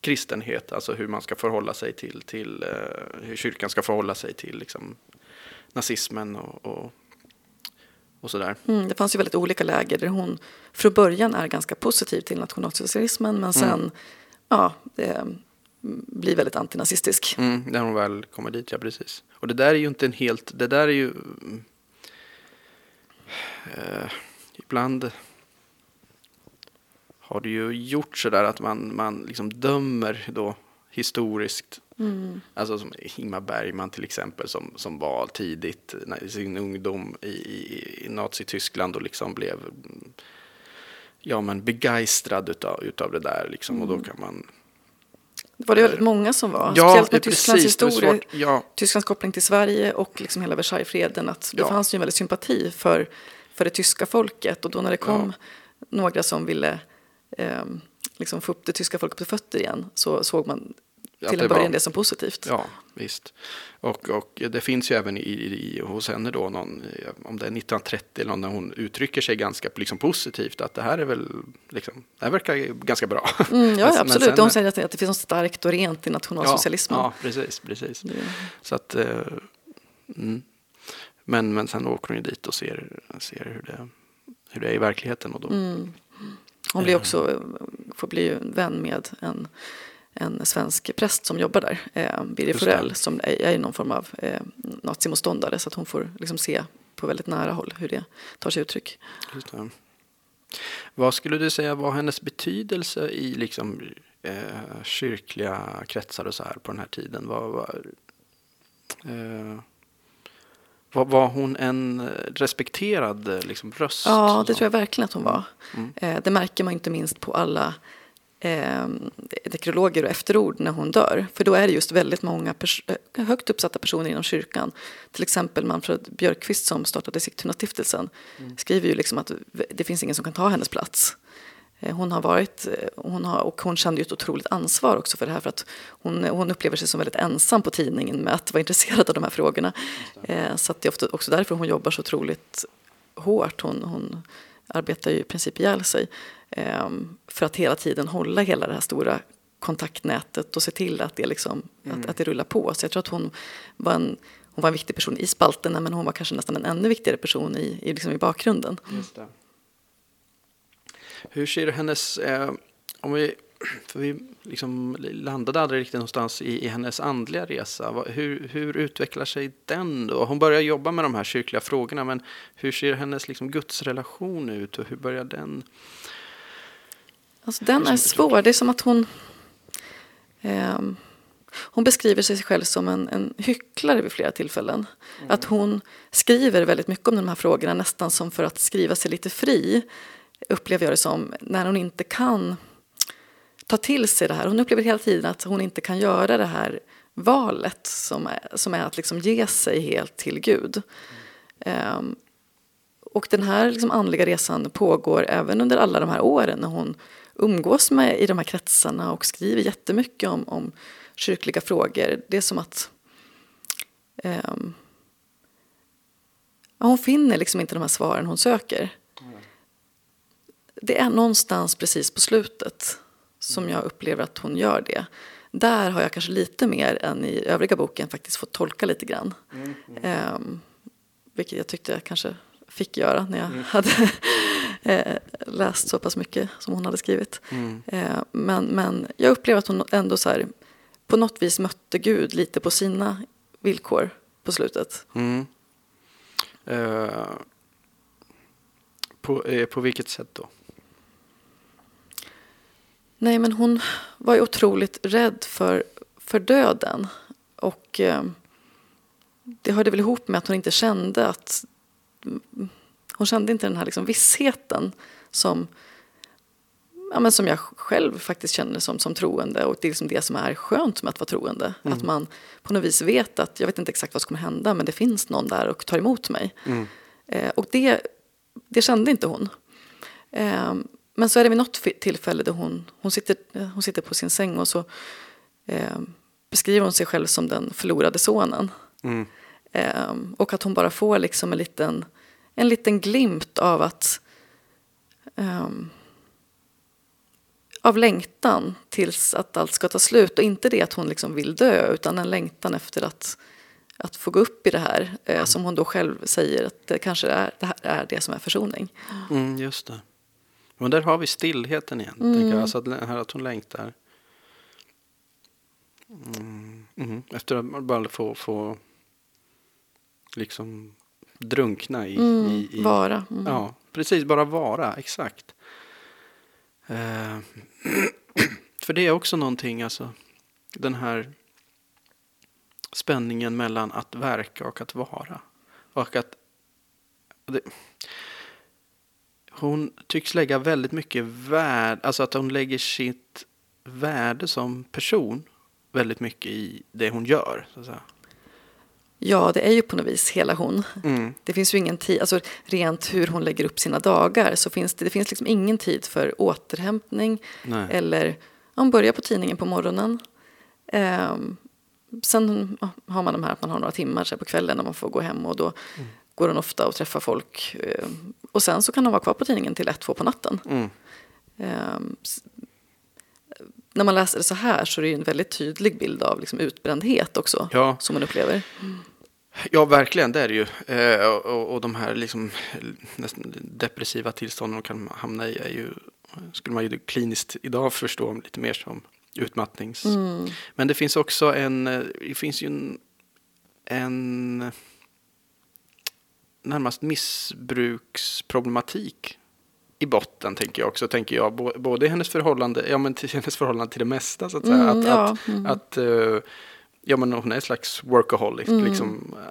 kristenhet. Alltså hur man ska förhålla sig till, till eh, hur kyrkan ska förhålla sig till liksom, nazismen och, och, och sådär. Mm, det fanns ju väldigt olika läger där hon från början är ganska positiv till nationalsocialismen men sen Mm. ja, eh, blir väldigt antinazistisk. Mm, när hon väl kommer dit, ja precis. Och det där är ju inte en helt, det där är ju mm, eh, ibland har det ju gjort sådär att man, man liksom dömer då historiskt. Mm. Alltså som Ingmar Bergman till exempel som, som var tidigt i sin ungdom i, i, i Nazityskland och liksom blev mm, ja, men begeistrad utav, utav det där liksom. Och då kan man Det var det väldigt många som var. Ja, Speciellt med Tysklands precis, historia. Ja, Tysklands koppling till Sverige och liksom hela Versaillesfreden. Att det Ja. fanns ju en väldig sympati för, för det tyska folket. Och då när det kom några som ville eh, liksom få upp det tyska folket på fötter igen så såg man till en början det som positivt. Ja, visst. Och, och det finns ju även i, i, hos henne då, någon, eh, om det är 1930 eller någon, när hon uttrycker sig ganska liksom, positivt, att det här är väl, liksom, det här verkar ganska bra. Mm, ja, Men- ja, men absolut. sen- Hon säger att det, att det finns något starkt och rent i nationalsocialismen. Ja, ja, precis, precis. Det- Så att, eh, mm. men, men sen åker hon ju dit och ser, ser hur, det, hur det är i verkligheten. Och då, Mm. Hon blir också, får bli vän med en, en svensk präst som jobbar där, eh, Birger. Forell, som är, är någon form av eh, nazimotståndare. Så att hon får liksom se på väldigt nära håll hur det tar sig uttryck. Vad skulle du säga var hennes betydelse i liksom, eh, kyrkliga kretsar och så här på den här tiden? Var, var, eh, var, var hon en respekterad liksom, röst? Ja, det tror jag verkligen att hon var. Mm. Eh, det märker man inte minst på alla eh, nekrologer och efterord när hon dör. För då är det just väldigt många eh, högt uppsatta personer inom kyrkan. Till exempel Manfred Björkqvist som startade Sigtunastiftelsen skriver ju liksom att det finns ingen som kan ta hennes plats. Eh, Hon har varit, eh, hon har, och hon kände ju ett otroligt ansvar också för det här för att hon, hon upplever sig som väldigt ensam på tidningen med att vara intresserad av de här frågorna. Eh, Så det är ofta också därför hon jobbar så otroligt hårt. Hon, hon arbetar ju i princip ihjäl sig för att hela tiden hålla hela det här stora kontaktnätet och se till att det, liksom, att, att det rullar på. Så jag tror att hon var en, hon var en viktig person i spalterna men hon var kanske nästan en ännu viktigare person i, i, liksom i bakgrunden. Hur ser hennes, eh, om vi, för vi liksom landade aldrig riktigt någonstans i, i hennes andliga resa. Hur, hur utvecklar sig den då? Hon börjar jobba med de här kyrkliga frågorna, men hur ser hennes liksom gudsrelation ut och hur börjar den? Alltså, den är svår. Det är som att hon... ehm, hon beskriver sig själv som en, en hycklare vid flera tillfällen. Att hon skriver väldigt mycket om de här frågorna nästan som för att skriva sig lite fri. Upplever jag det som. När hon inte kan ta till sig det här. Hon upplever hela tiden att hon inte kan göra det här valet som är, som är att liksom ge sig helt till Gud. Ehm, och den här liksom andliga resan pågår även under alla de här åren när hon umgås med i de här kretsarna och skriver jättemycket om, om kyrkliga frågor. Det är som att ja, hon finner liksom inte de här svaren hon söker. Det är någonstans precis på slutet som jag upplever att hon gör det. Där har jag kanske lite mer än i övriga boken faktiskt fått tolka lite grann. Ehm, vilket jag tyckte jag kanske fick göra när jag hade eh, läst så pass mycket som hon hade skrivit. Eh, men, men jag upplever att hon ändå så här, på något vis mötte Gud lite på sina villkor på slutet. Mm. Eh, på, eh, på vilket sätt då? Nej, men hon var ju otroligt rädd för, för döden. Och eh, det hörde väl ihop med att hon inte kände att... Hon kände inte den här liksom vissheten som, ja, men som jag själv faktiskt känner som, som troende. Och det är liksom det som är skönt med att vara troende. Att man på något vis vet att, jag vet inte exakt vad som kommer hända, men det finns någon där och tar emot mig. Eh, och det, det kände inte hon. Eh, men så är det vid något tillfälle där hon, hon, sitter, eh, hon sitter på sin säng och så eh, beskriver hon sig själv som den förlorade sonen. Mm. Eh, och att hon bara får liksom en liten, en liten glimt av att ehm, av längtan tills att allt ska ta slut. Och inte det att hon liksom vill dö utan en längtan efter att, att få gå upp i det här. Eh, som hon då själv säger att det kanske är det, här är det som är försoning. Mm, just det. Men där har vi stillheten igen. Tänker jag. Alltså att, här att hon längtar. Mm, mhm. Efter att bara få, få liksom drunkna i... i, i Vara. Mm. Ja, precis. Bara vara. Exakt. Eh, för det är också någonting, alltså. Den här spänningen mellan att verka och att vara. Och att... Det, hon tycks lägga väldigt mycket värde, alltså att hon lägger sitt värde som person väldigt mycket i det hon gör. Så att säga. Ja, det är ju på något vis hela hon. Mm. Det finns ju ingen tid, alltså rent hur hon lägger upp sina dagar så finns det, det finns liksom ingen tid för återhämtning Nej. eller hon börjar på tidningen på morgonen. Ehm, sen har man de här att man har några timmar så på kvällen när man får gå hem och då går hon ofta och träffar folk. Ehm, och sen så kan hon vara kvar på tidningen till ett, två på natten. Mm. S- när man läser det så här så är det en väldigt tydlig bild av liksom utbrändhet också Ja. som man upplever. Ja, verkligen, det är det ju. Eh, och, och, de här liksom, nästan depressiva tillstånden de kan hamna i är ju, skulle man ju kliniskt idag förstå lite mer som utmattnings... Men det finns också en, eh, det finns ju en, en närmast missbruksproblematik i botten, tänker jag också. Tänker jag, både i hennes förhållande, ja, men till hennes förhållande till det mesta, så att säga. Mm, att, ja, att, att eh, ja, men hon är en slags workaholic, liksom eh,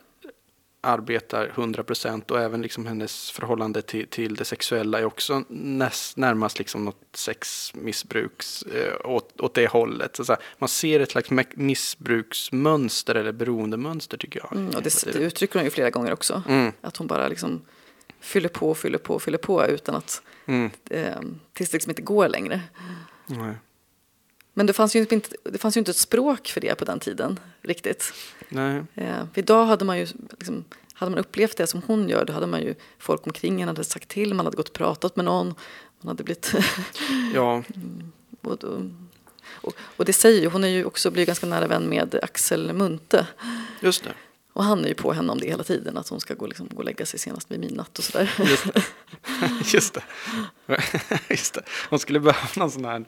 arbetar 100% och även liksom hennes förhållande till, till det sexuella är också näst, närmast liksom något sexmissbruks eh, åt, åt det hållet. Så, så här, man ser ett slags missbruksmönster eller beroendemönster tycker jag. Mm, och det, det uttrycker hon ju flera gånger också. Mm. Att hon bara liksom fyller på, fyller på, fyller på utan att Mm. eh, tills det liksom inte går längre. Nej. Men det fanns, ju inte, det fanns ju inte ett språk för det på den tiden riktigt. Nej. Eh, idag hade man ju liksom, hade man upplevt det som hon gör då hade man ju folk omkring en hade sagt till, man hade gått och pratat med någon. Man hade blivit Ja, och, då- och, och det säger ju, hon är ju också blivit ganska nära vän med Axel Munthe. just det. Och han är ju på henne om det hela tiden, att hon ska gå, liksom, gå och lägga sig senast vid midnatt och sådär. Just det. Just det. Just det. Hon skulle behöva någon sån här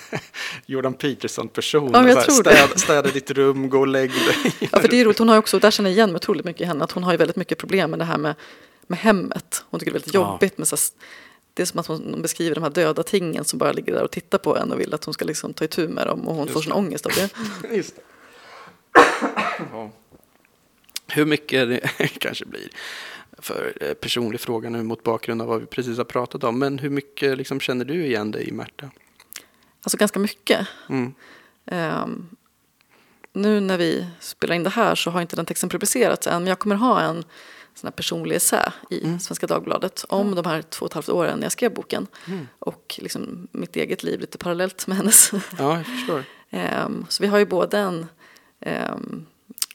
Jordan Peterson-person. Ja, jag tror städa, städa ditt rum, gå och lägg dig. Ja, för det är roligt. Hon har också, där känner jag igen mig otroligt mycket i henne, att hon har ju väldigt mycket problem med det här med, med hemmet. Hon tycker det är väldigt jobbigt med så här, det är som att hon beskriver de här döda tingen som bara ligger där och tittar på en och vill att hon ska liksom ta itu med dem och hon Just får sån ångest av det. Just det. Ja. Hur mycket det kanske blir för eh, personlig fråga nu mot bakgrund av vad vi precis har pratat om. Men hur mycket liksom, känner du igen dig i Märta? Alltså ganska mycket. Mm. Ehm, nu när vi spelar in det här så har inte den texten publicerats än men jag kommer ha en sån här personlig essä i Mm. Svenska Dagbladet om de här två och ett halvt åren när jag skrev boken. Mm. Och liksom mitt eget liv lite parallellt med hennes. Ja, jag förstår. Ehm, så vi har ju både en ehm,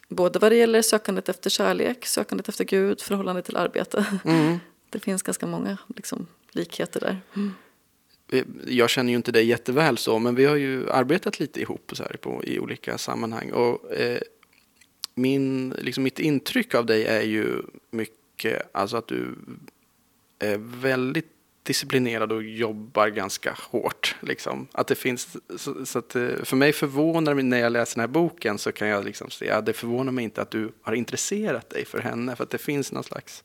Både vad det gäller sökandet efter kärlek, sökandet efter Gud, förhållande till arbete. Mm. Det finns ganska många liksom, likheter där. Eh, Jag känner ju inte dig jätteväl så, men vi har ju arbetat lite ihop så här på, i olika sammanhang. Och, eh, min, liksom mitt intryck av dig är ju mycket alltså att du är väldigt disciplinerad och jobbar ganska hårt. Liksom. Att det finns, så, så att, eh, för mig förvånar det mig när jag läser den här boken så kan jag liksom se att det förvånar mig inte att du har intresserat dig för henne. För att det finns någon slags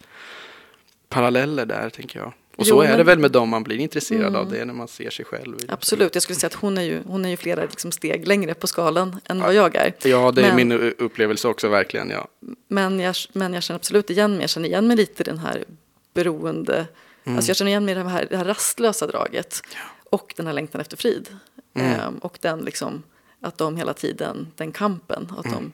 paralleller där, tänker jag. Och så Jo, är det men- väl med dem man blir intresserad Mm. av det när man ser sig själv. det. Absolut, jag skulle säga att hon är ju, hon är ju flera liksom, steg längre på skalan än vad jag är. Ja, det är Men- min upplevelse också verkligen. Ja. Men jag, men jag känner absolut igen mig. Jag känner igen mig lite i den här beroende... Mm. Alltså jag känner igen mig i det här, det här rastlösa draget. Och den här längtan efter frid. Mm. Ehm, och den liksom, att de hela tiden, den kampen, att Mm.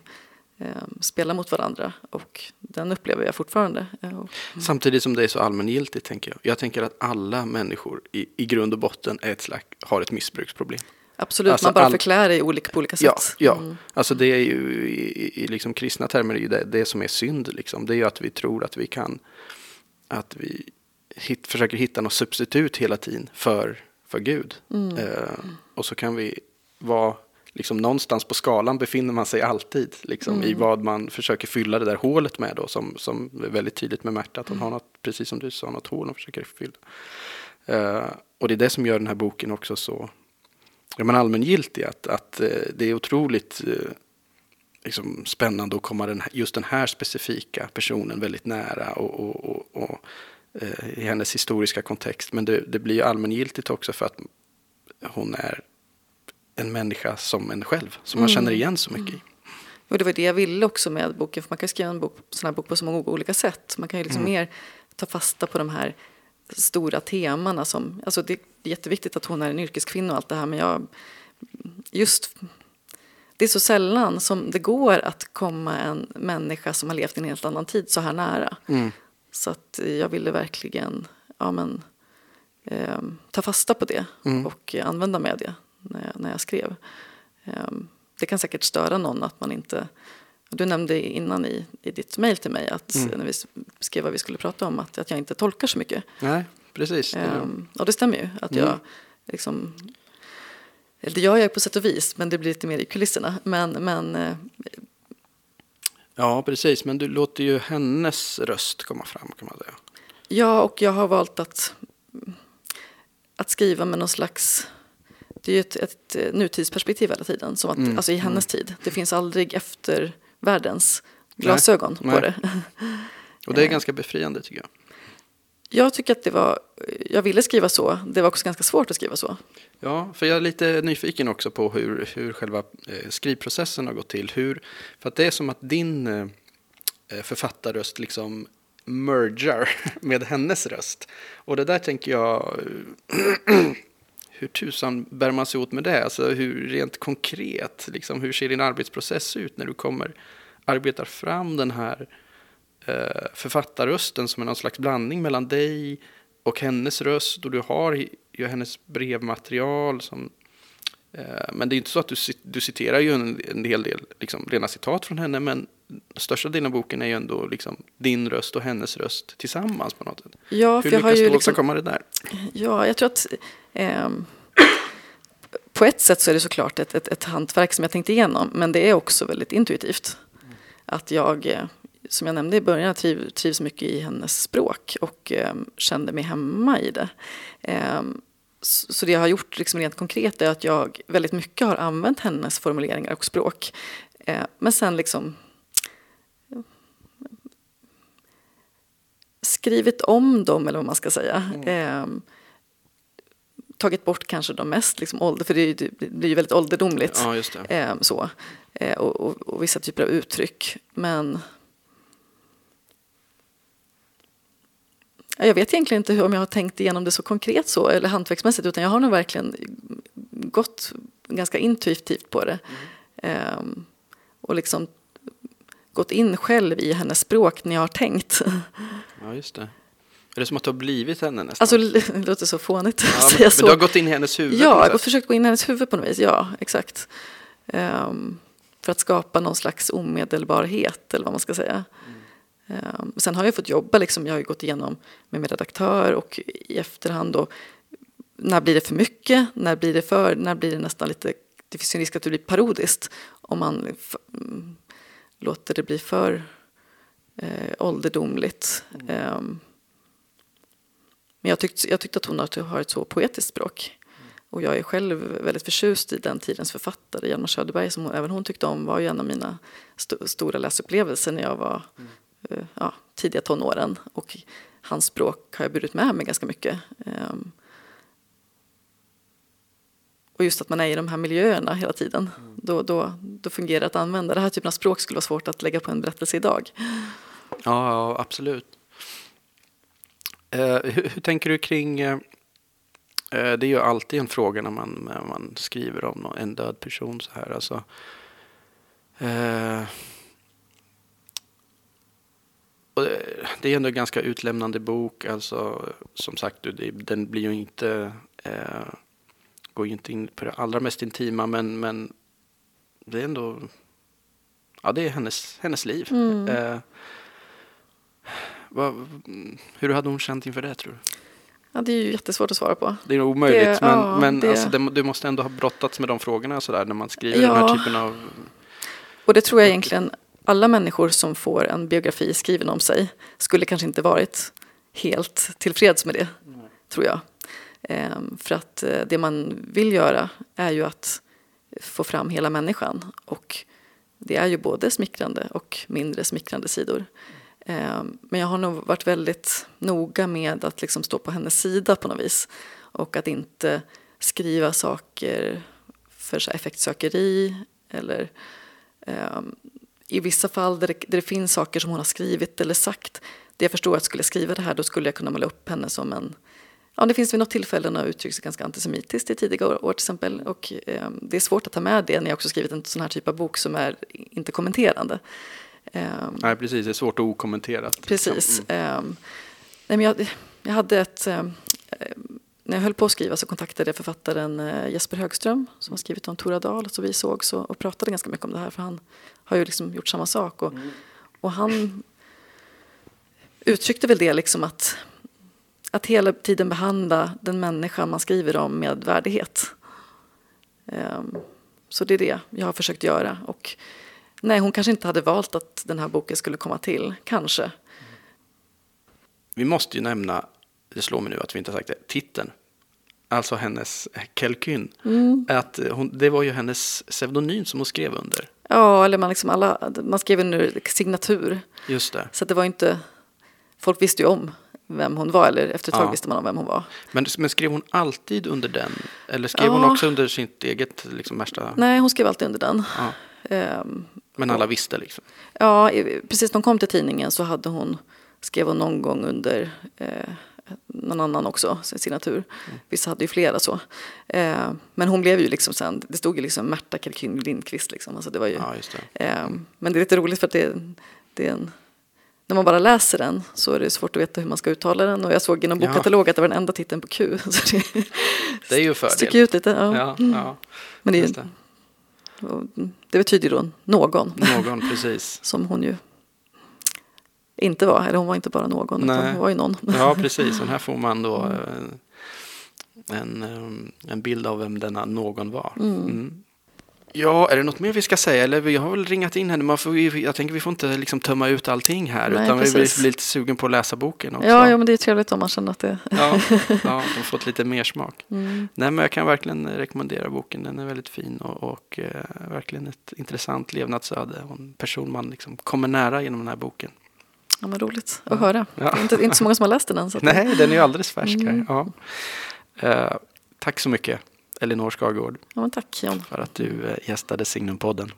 de ehm, spelar mot varandra. Och den upplever jag fortfarande. Eh, och- Samtidigt som det är så allmängiltigt, tänker jag. Jag tänker att alla människor i, i grund och botten är ett slags, har ett missbruksproblem. Absolut, Alltså man bara all- förklär det i olika, på olika Ja, sätt. ja. Mm. alltså det är ju i, i, liksom kristna termer det, det som är synd. Liksom. Det är ju att vi tror att vi kan, att vi hit, försöker hitta något substitut hela tiden för, för Gud. Mm. Eh, och så kan vi vara, liksom någonstans på skalan befinner man sig alltid. Liksom, I Mm. vad man försöker fylla det där hålet med då, som, som är väldigt tydligt med Märta, att hon har något, precis som du sa, något hål hon försöker fylla. Eh, och det är det som gör den här boken också så ja, men allmängiltig, att, att eh, det är otroligt eh, liksom, spännande att komma den, just den här specifika personen väldigt nära och, och, och, och i hennes historiska kontext. Men det, det blir ju allmängiltigt också för att hon är en människa som en själv, som man Mm. känner igen så mycket i. Och det var det jag ville också med boken, för man kan skriva en bok, sån här bok på så många olika sätt. Man kan ju liksom Mm. mer ta fasta på de här stora temana som, alltså det är jätteviktigt att hon är en yrkeskvinna och allt det här, men jag, just, det är så sällan som det går att komma en människa som har levt i en helt annan tid så här nära. Mm. Så att jag ville verkligen, ja men, eh, ta fasta på det Mm. och eh, använda mig av det när jag, när jag skrev. Ehm, det kan säkert störa någon att man inte... Du nämnde innan i, i ditt mejl till mig att Mm. när vi skrev vad vi skulle prata om att, att jag inte tolkar så mycket. Nej, precis. Det- Ehm, och det stämmer ju. Att Mm. jag liksom, eller det gör jag på sätt och vis, men det blir lite mer i kulisserna. Men, men eh, Ja, precis. Men du låter ju hennes röst komma fram kan man säga. ja, och jag har valt att, att skriva med någon slags... Det är ju ett, ett eh, nutidsperspektiv hela tiden, som att, Mm, alltså i hennes tid. Det finns aldrig eftervärldens glasögon Nej, på nej. det. Och det är Eh. ganska befriande tycker jag. Jag tycker att det var, jag ville skriva så, det var också ganska svårt att skriva så. Ja, för jag är lite nyfiken också på hur, hur själva eh, skrivprocessen har gått till. Hur, för att det är som att din eh, eh, författarröst liksom mergar med hennes röst. Och det där tänker jag, hur tusan bär man sig åt med det? Alltså hur rent konkret, liksom, hur ser din arbetsprocess ut när du kommer arbetar fram den här eh, författarrösten som är någon slags blandning mellan dig och hennes röst och du har ju hennes brevmaterial som eh, men det är inte så att du, du citerar ju en, en hel del liksom, rena citat från henne men största delen av boken är ju ändå liksom, din röst och hennes röst tillsammans på något sätt. Ja, Hur jag har lyckas ju du liksom, åstadkomma det där? ja, jag tror att ehm, på ett sätt så är det såklart ett, ett, ett hantverk som jag tänkte igenom, men det är också väldigt intuitivt. Att jag, eh, som jag nämnde i början, triv, trivs mycket i hennes språk och ehm, kände mig hemma i det. Ehm, så så det jag har gjort liksom rent konkret är att jag väldigt mycket har använt hennes formuleringar och språk. Eh, men sen liksom skrivit om dem, eller vad man ska säga. Eh, tagit bort kanske de mest liksom, ålder, för det, det blir ju väldigt ålderdomligt. Ja, just det. Eh, så. Eh, och, och, och vissa typer av uttryck. Men jag vet egentligen inte hur, om jag har tänkt igenom det så konkret så, eller hantverksmässigt, utan jag har nog verkligen gått ganska intuitivt på det. Mm. Um, och liksom gått in själv i hennes språk när jag har tänkt. Ja, just det. Är det som att du har blivit henne nästan? Alltså, det låter så fånigt ja, men, men du har gått in i hennes huvud? Ja, jag har försökt gå in i hennes huvud på något vis. Ja, exakt. Um, för att skapa någon slags omedelbarhet, eller vad man ska säga. Mm. Um, sen har jag fått jobba, liksom, jag har gått igenom med min redaktör och i efterhand då, när blir det för mycket, när blir det för, när blir det nästan lite, det finns en risk att det blir parodiskt om man mm, låter det bli för eh, ålderdomligt. Mm. Um, men jag, tyckte, jag tyckte att hon har ett så poetiskt språk. Och jag är själv väldigt förtjust i den tidens författare. Hjalmar Söderberg, som även hon tyckte om, var ju en av mina st stora läsupplevelser när jag var mm. Eh, ja, tidiga tonåren. Och hans språk har jag burit med mig ganska mycket. Ehm, och just att man är i de här miljöerna hela tiden. Mm. Då, då, då fungerar det att använda. Det här typen av språk skulle vara svårt att lägga på en berättelse idag. Ja, ja absolut. Eh, hur, hur, tänker du kring... Eh, eh det är ju alltid en fråga när man, när man skriver om en död person så här. Alltså, eh, och det är ändå en ganska utlämnande bok. Alltså, som sagt, den blir ju inte, eh, går ju inte in på det allra mest intima, men, men det är ändå ja, det är hennes, hennes liv. Mm. Eh, vad, hur hade hon känt inför det tror du? Ja, det är ju jättesvårt att svara på. Det är omöjligt, det, men, ja, men det... Alltså, det, du måste ändå ha brottats med de frågorna sådär, när man skriver ja. den här typen av... Och det tror jag egentligen alla människor som får en biografi skriven om sig skulle kanske inte varit helt tillfreds med det, mm. tror jag. Ehm, för att eh, det man vill göra är ju att få fram hela människan och det är ju både smickrande och mindre smickrande sidor. Ehm, men jag har nog varit väldigt noga med att liksom stå på hennes sida på något vis. Och att inte skriva saker för effektsökeri eller um, i vissa fall där det, där det, finns saker som hon har skrivit eller sagt. Det jag förstår att skulle jag skriva det här då skulle jag kunna måla upp henne som en Ja, det finns vid något tillfälle när uttryckt sig ganska antisemitiskt i tidiga år, år till exempel. Och eh, det är svårt att ta med det när jag också skrivit en sån här typ av bok som är inte kommenterande. Um, Nej, precis. Det är svårt att okommentera. Precis. Mm. Um, nej, men jag, jag hade ett... Um, när jag höll på att skriva så kontaktade jag författaren uh, Jesper Högström som har skrivit om Tora Dahl. Så vi sågs och, och pratade ganska mycket om det här för han har ju liksom gjort samma sak. Och, mm. och han uttryckte väl det liksom att, att hela tiden behandla den människa man skriver om med värdighet. så det är det jag har försökt göra. Och Nej, hon kanske inte hade valt att den här boken skulle komma till. Kanske. Vi måste ju nämna, det slår mig nu att vi inte har sagt det, titeln. Alltså hennes Kelkyn. Mm. Att hon, det var ju hennes pseudonym som hon skrev under. Ja, eller man, liksom alla, man skrev under signatur. Just det. Så det var inte, folk visste ju om vem hon var, eller efter ett tag ja. visste man om vem hon var. Men, men skrev hon alltid under den? Eller skrev ja. hon också under sitt eget liksom, värsta? Nej, hon skrev alltid under den. Ja. Um, men alla visste liksom? Ja, precis när hon kom till tidningen så hade hon, skrev hon någon gång under eh, någon annan också, sin signatur. Mm. Vissa hade ju flera så. Eh, men hon blev ju liksom sen, det stod ju liksom Märta Kalkyn Lindqvist liksom. Alltså det var ju, ja, det. Eh, men det är lite roligt för att det, det är en när man bara läser den så är det svårt att veta hur man ska uttala den. Och jag såg i någon bokkatalog att det var den enda titeln på Q. Så det, det är ju fördel. Sticker ut lite. Ja. ja, ja. Men det, är, det betyder då någon. Någon, precis. Som hon ju inte var, eller hon var inte bara någon, Nej. utan hon var ju någon. Ja, precis. Och här får man då mm. en, en bild av vem denna någon var. Mm. Mm. Ja, är det något mer vi ska säga? Eller vi har väl ringat in henne. Man får, jag tänker vi får inte liksom tömma ut allting här. Nej, utan precis. vi blir lite sugen på att läsa boken också. Ja, ja, men det är trevligt om man känner att det... ja, ja, de har fått lite mer smak. Mm. Nej, men jag kan verkligen rekommendera boken. Den är väldigt fin och, och uh, verkligen ett intressant levnadsöde. Och en person man liksom kommer nära genom den här boken. Ja, men roligt att höra. Ja. Det är inte, inte så många som har läst den än. Så Nej, den är ju alldeles färsk. Mm. Ja. Uh, Tack så mycket Elinor Skagård. Ja, men tack John. För att du eh, gästade Signumpodden.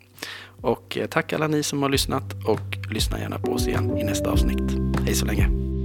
Och eh, tack alla ni som har lyssnat och lyssna gärna på oss igen i nästa avsnitt. Hej så länge.